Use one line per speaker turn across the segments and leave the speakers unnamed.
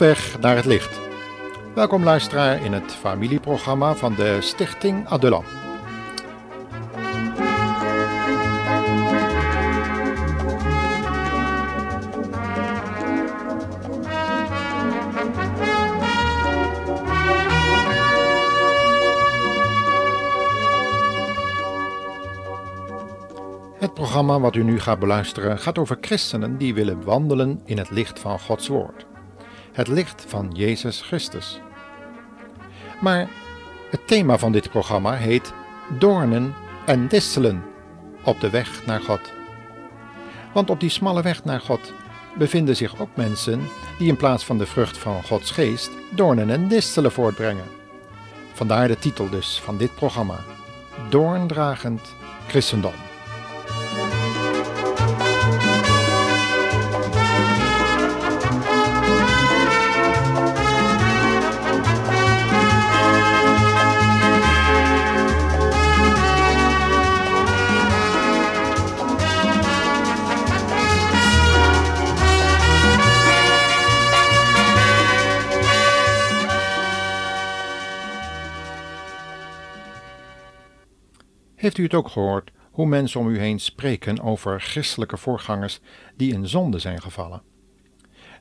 Weg naar het licht. Welkom luisteraar in het familieprogramma van de Stichting Adulam. Het programma wat u nu gaat beluisteren gaat over christenen die willen wandelen in het licht van Gods Woord. Het licht van Jezus Christus. Maar het thema van dit programma heet Doornen en distelen op de weg naar God. Want op die smalle weg naar God bevinden zich ook mensen die in plaats van de vrucht van Gods geest doornen en distelen voortbrengen. Vandaar de titel dus van dit programma: Doorndragend Christendom. Heeft u het ook gehoord hoe mensen om u heen spreken over christelijke voorgangers die in zonde zijn gevallen?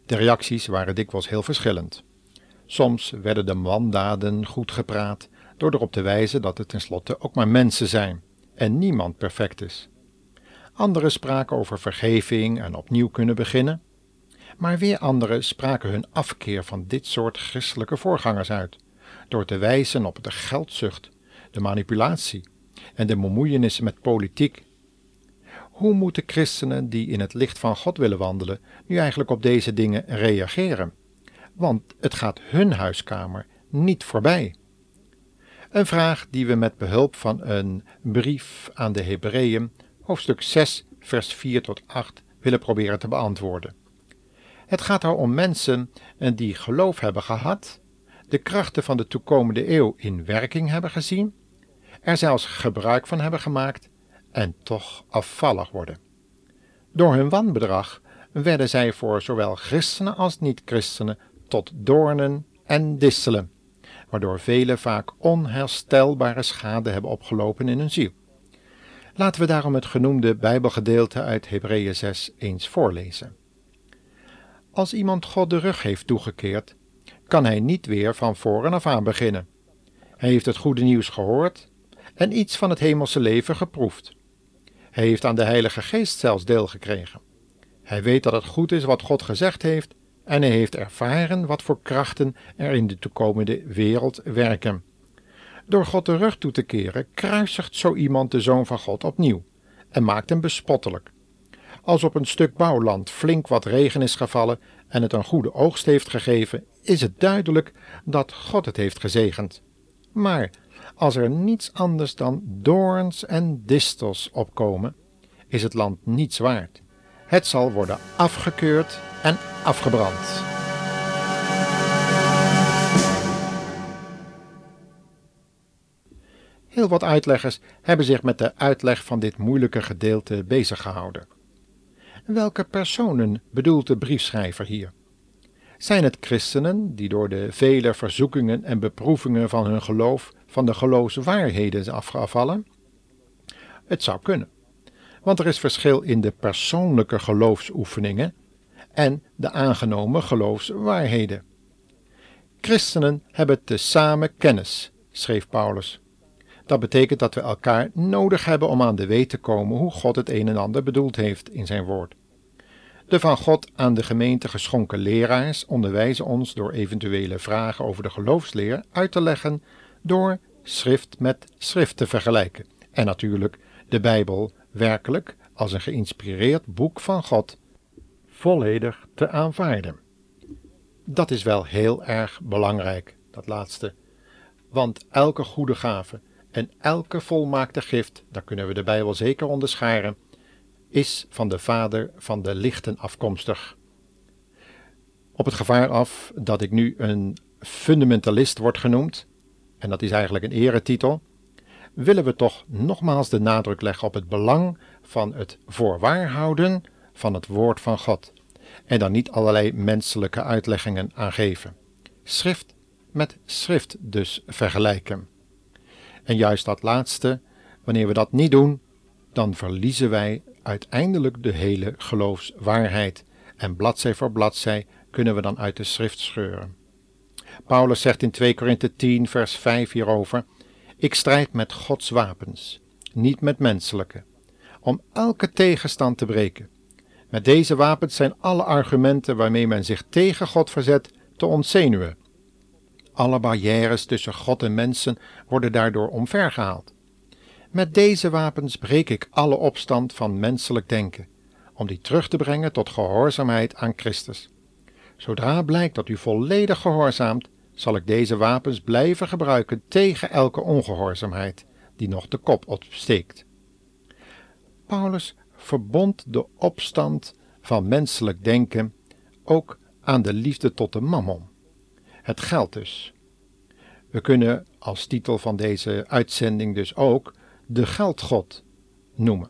De reacties waren dikwijls heel verschillend. Soms werden de wandaden goed gepraat door erop te wijzen dat het tenslotte ook maar mensen zijn en niemand perfect is. Anderen spraken over vergeving en opnieuw kunnen beginnen, maar weer anderen spraken hun afkeer van dit soort christelijke voorgangers uit, door te wijzen op de geldzucht, de manipulatie en de bemoeienissen met politiek. Hoe moeten christenen die in het licht van God willen wandelen nu eigenlijk op deze dingen reageren? Want het gaat hun huiskamer niet voorbij. Een vraag die we met behulp van een brief aan de Hebreeën, hoofdstuk 6, vers 4 tot 8, willen proberen te beantwoorden. Het gaat er om mensen die geloof hebben gehad, de krachten van de toekomende eeuw in werking hebben gezien er zelfs gebruik van hebben gemaakt en toch afvallig worden. Door hun wanbedrag werden zij voor zowel christenen als niet-christenen tot doornen en disselen, waardoor velen vaak onherstelbare schade hebben opgelopen in hun ziel. Laten we daarom het genoemde Bijbelgedeelte uit Hebreeën 6 eens voorlezen. Als iemand God de rug heeft toegekeerd, kan hij niet weer van voren af aan beginnen. Hij heeft het goede nieuws gehoord en iets van het hemelse leven geproefd. Hij heeft aan de Heilige Geest zelfs deel gekregen. Hij weet dat het goed is wat God gezegd heeft en hij heeft ervaren wat voor krachten er in de toekomende wereld werken. Door God de rug toe te keren, kruisigt zo iemand de Zoon van God opnieuw en maakt hem bespottelijk. Als op een stuk bouwland flink wat regen is gevallen en het een goede oogst heeft gegeven, is het duidelijk dat God het heeft gezegend. Maar als er niets anders dan doorns en distels opkomen, is het land niets waard. Het zal worden afgekeurd en afgebrand. Heel wat uitleggers hebben zich met de uitleg van dit moeilijke gedeelte bezig gehouden. Welke personen bedoelt de briefschrijver hier? Zijn het christenen die door de vele verzoekingen en beproevingen van hun geloof van de geloofswaarheden afgevallen? Het zou kunnen, want er is verschil in de persoonlijke geloofsoefeningen en de aangenomen geloofswaarheden. Christenen hebben tezamen kennis, schreef Paulus. Dat betekent dat we elkaar nodig hebben om aan de weet te komen hoe God het een en ander bedoeld heeft in zijn woord. De van God aan de gemeente geschonken leraars onderwijzen ons door eventuele vragen over de geloofsleer uit te leggen door schrift met schrift te vergelijken en natuurlijk de Bijbel werkelijk als een geïnspireerd boek van God volledig te aanvaarden. Dat is wel heel erg belangrijk, dat laatste, want elke goede gave en elke volmaakte gift, daar kunnen we de Bijbel zeker onderscharen, is van de Vader van de lichten afkomstig. Op het gevaar af dat ik nu een fundamentalist word genoemd, en dat is eigenlijk een eretitel, willen we toch nogmaals de nadruk leggen op het belang van het voorwaarhouden van het woord van God en dan niet allerlei menselijke uitleggingen aan geven. Schrift met schrift dus vergelijken. En juist dat laatste, wanneer we dat niet doen, dan verliezen wij uiteindelijk de hele geloofswaarheid en bladzij voor bladzij kunnen we dan uit de schrift scheuren. Paulus zegt in 2 Korinthe 10 vers 5 hierover: Ik strijd met Gods wapens, niet met menselijke, om elke tegenstand te breken. Met deze wapens zijn alle argumenten waarmee men zich tegen God verzet te ontzenuwen. Alle barrières tussen God en mensen worden daardoor omvergehaald. Met deze wapens breek ik alle opstand van menselijk denken, om die terug te brengen tot gehoorzaamheid aan Christus. Zodra blijkt dat u volledig gehoorzaamt, zal ik deze wapens blijven gebruiken tegen elke ongehoorzaamheid die nog de kop opsteekt. Paulus verbond de opstand van menselijk denken ook aan de liefde tot de mammon. Het geld dus. We kunnen als titel van deze uitzending dus ook de geldgod noemen,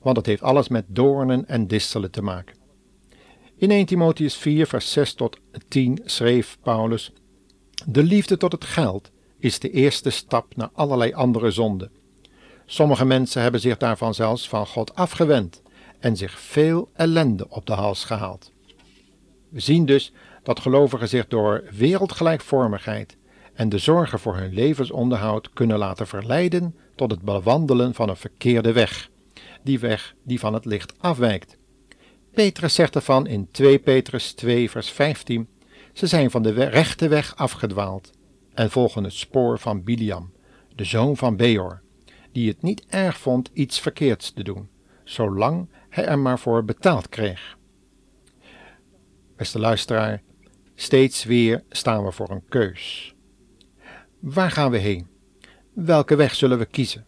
want het heeft alles met doornen en distelen te maken. In 1 Timotheus 4, vers 6 tot 10 schreef Paulus: De liefde tot het geld is de eerste stap naar allerlei andere zonden. Sommige mensen hebben zich daarvan zelfs van God afgewend en zich veel ellende op de hals gehaald. We zien dus dat gelovigen zich door wereldgelijkvormigheid en de zorgen voor hun levensonderhoud kunnen laten verleiden tot het bewandelen van een verkeerde weg, die weg die van het licht afwijkt. Petrus zegt ervan in 2 Petrus 2 vers 15, ze zijn van de rechte weg afgedwaald en volgen het spoor van Biliam, de zoon van Beor, die het niet erg vond iets verkeerds te doen, zolang hij er maar voor betaald kreeg. Beste luisteraar, steeds weer staan we voor een keus. Waar gaan we heen? Welke weg zullen we kiezen?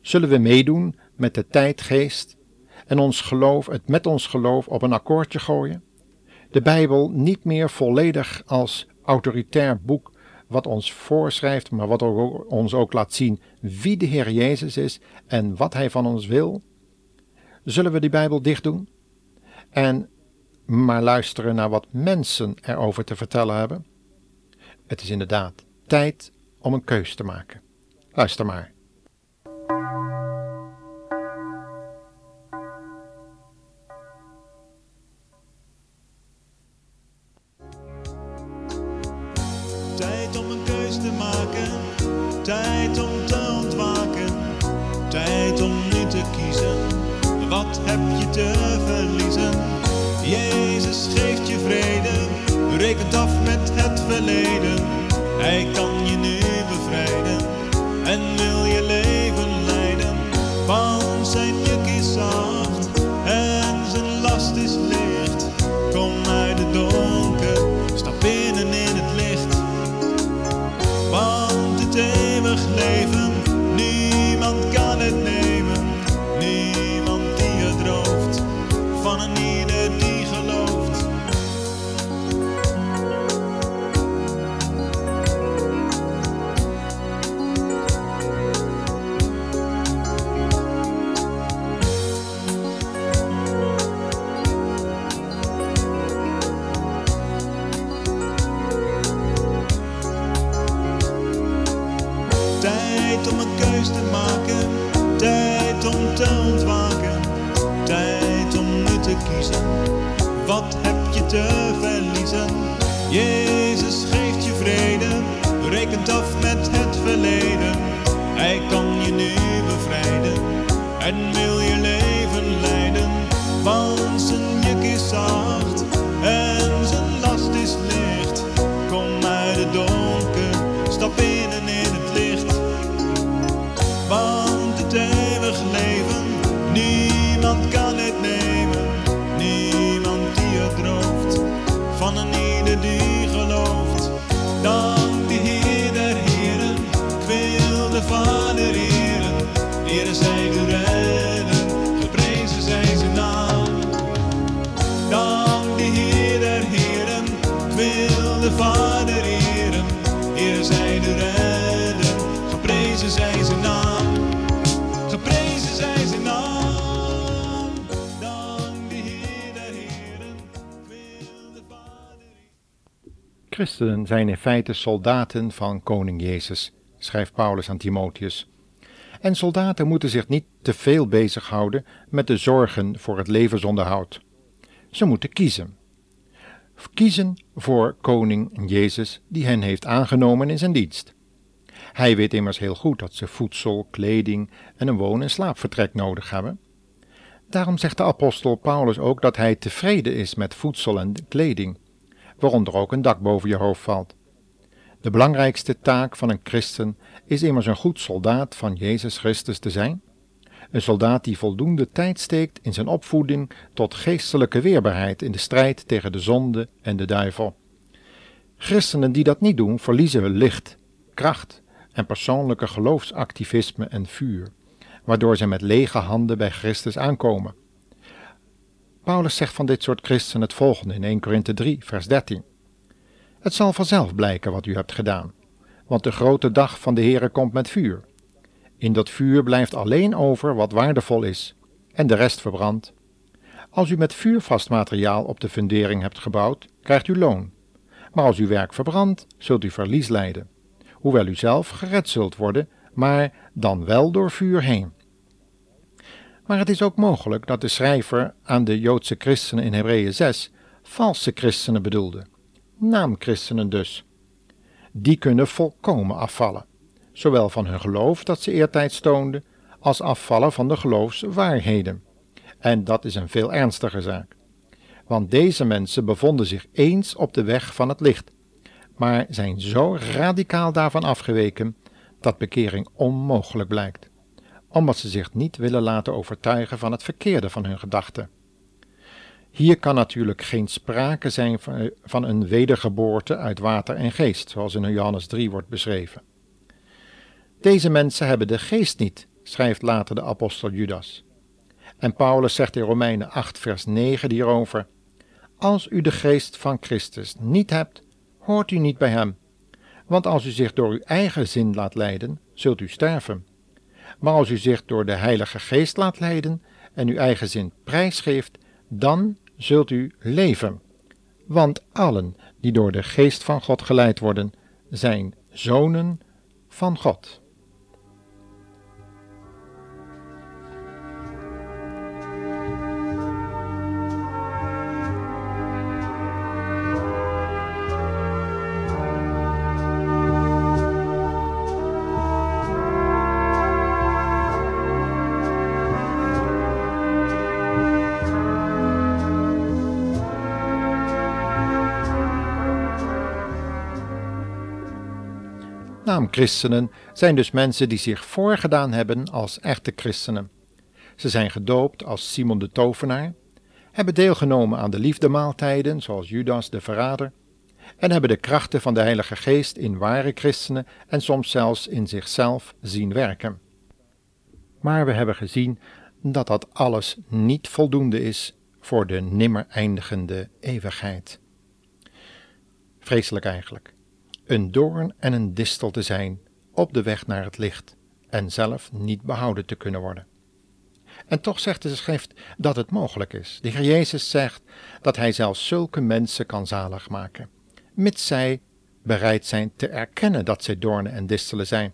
Zullen we meedoen met de tijdgeest en ons geloof, het met ons geloof op een akkoordje gooien? De Bijbel niet meer volledig als autoritair boek wat ons voorschrijft, maar wat ons ook laat zien wie de Heer Jezus is en wat Hij van ons wil? Zullen we die Bijbel dicht doen en maar luisteren naar wat mensen erover te vertellen hebben? Het is inderdaad tijd om een keus te maken. Luister maar.
Tijd om te ontwaken, tijd om nu te kiezen. Wat heb je te verliezen? Jezus geeft je vrede, rekent af met het verleden. Hij kan je nu bevrijden en wil je leven leiden. Want zijn juk Tijd om een keus te maken, tijd om te ontwaken, tijd om nu te kiezen. Wat heb je te verliezen? Jezus geeft je vrede, rekent af met het verleden. Hij kan je nu bevrijden en wil je leven leiden. Want zijn juk is zacht Vader eren, Heer zij de redder, geprezen zij zijn naam, geprezen zij zijn naam. Dank de Heer der Heren, wil de Vader.
Christenen zijn in feite soldaten van Koning Jezus, schrijft Paulus aan Timotheus. En soldaten moeten zich niet te veel bezighouden met de zorgen voor het levensonderhoud. Ze moeten kiezen Kiezen voor koning Jezus die hen heeft aangenomen in zijn dienst. Hij weet immers heel goed dat ze voedsel, kleding en een woon- en slaapvertrek nodig hebben. Daarom zegt de apostel Paulus ook dat hij tevreden is met voedsel en kleding, waaronder ook een dak boven je hoofd valt. De belangrijkste taak van een christen is immers een goed soldaat van Jezus Christus te zijn. Een soldaat die voldoende tijd steekt in zijn opvoeding tot geestelijke weerbaarheid in de strijd tegen de zonde en de duivel. Christenen die dat niet doen, verliezen licht, kracht en persoonlijke geloofsactivisme en vuur, waardoor ze met lege handen bij Christus aankomen. Paulus zegt van dit soort christenen het volgende in 1 Korinthe 3, vers 13. Het zal vanzelf blijken wat u hebt gedaan, want de grote dag van de Heere komt met vuur. In dat vuur blijft alleen over wat waardevol is, en de rest verbrandt. Als u met vuurvast materiaal op de fundering hebt gebouwd, krijgt u loon. Maar als uw werk verbrandt, zult u verlies lijden, hoewel u zelf gered zult worden, maar dan wel door vuur heen. Maar het is ook mogelijk dat de schrijver aan de Joodse christenen in Hebreeën 6 valse christenen bedoelde naamchristenen dus. Die kunnen volkomen afvallen, zowel van hun geloof dat ze eertijds toonden, als afvallen van de geloofswaarheden. En dat is een veel ernstiger zaak. Want deze mensen bevonden zich eens op de weg van het licht, maar zijn zo radicaal daarvan afgeweken dat bekering onmogelijk blijkt, omdat ze zich niet willen laten overtuigen van het verkeerde van hun gedachten. Hier kan natuurlijk geen sprake zijn van een wedergeboorte uit water en geest, zoals in Johannes 3 wordt beschreven. Deze mensen hebben de geest niet, schrijft later de apostel Judas. En Paulus zegt in Romeinen 8, vers 9 hierover: Als u de geest van Christus niet hebt, hoort u niet bij hem. Want als u zich door uw eigen zin laat leiden, zult u sterven. Maar als u zich door de Heilige Geest laat leiden en uw eigen zin prijsgeeft, dan zult u leven. Want allen die door de geest van God geleid worden, zijn zonen van God. Naamchristenen zijn dus mensen die zich voorgedaan hebben als echte christenen. Ze zijn gedoopt als Simon de Tovenaar, hebben deelgenomen aan de liefdemaaltijden, zoals Judas de Verrader, en hebben de krachten van de Heilige Geest in ware christenen en soms zelfs in zichzelf zien werken. Maar we hebben gezien dat dat alles niet voldoende is voor de nimmer eindigende eeuwigheid. Vreselijk eigenlijk een doorn en een distel te zijn op de weg naar het licht en zelf niet behouden te kunnen worden. En toch zegt de schrift dat het mogelijk is. De Heer Jezus zegt dat Hij zelfs zulke mensen kan zalig maken, mits zij bereid zijn te erkennen dat zij doornen en distelen zijn,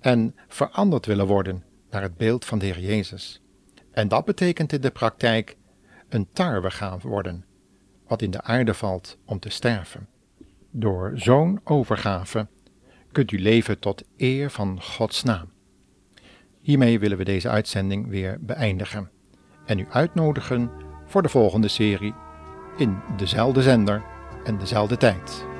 en veranderd willen worden naar het beeld van de Heer Jezus. En dat betekent in de praktijk een tarwe gaan worden, wat in de aarde valt om te sterven. Door zo'n overgave kunt u leven tot eer van Gods naam. Hiermee willen we deze uitzending weer beëindigen en u uitnodigen voor de volgende serie in dezelfde zender en dezelfde tijd.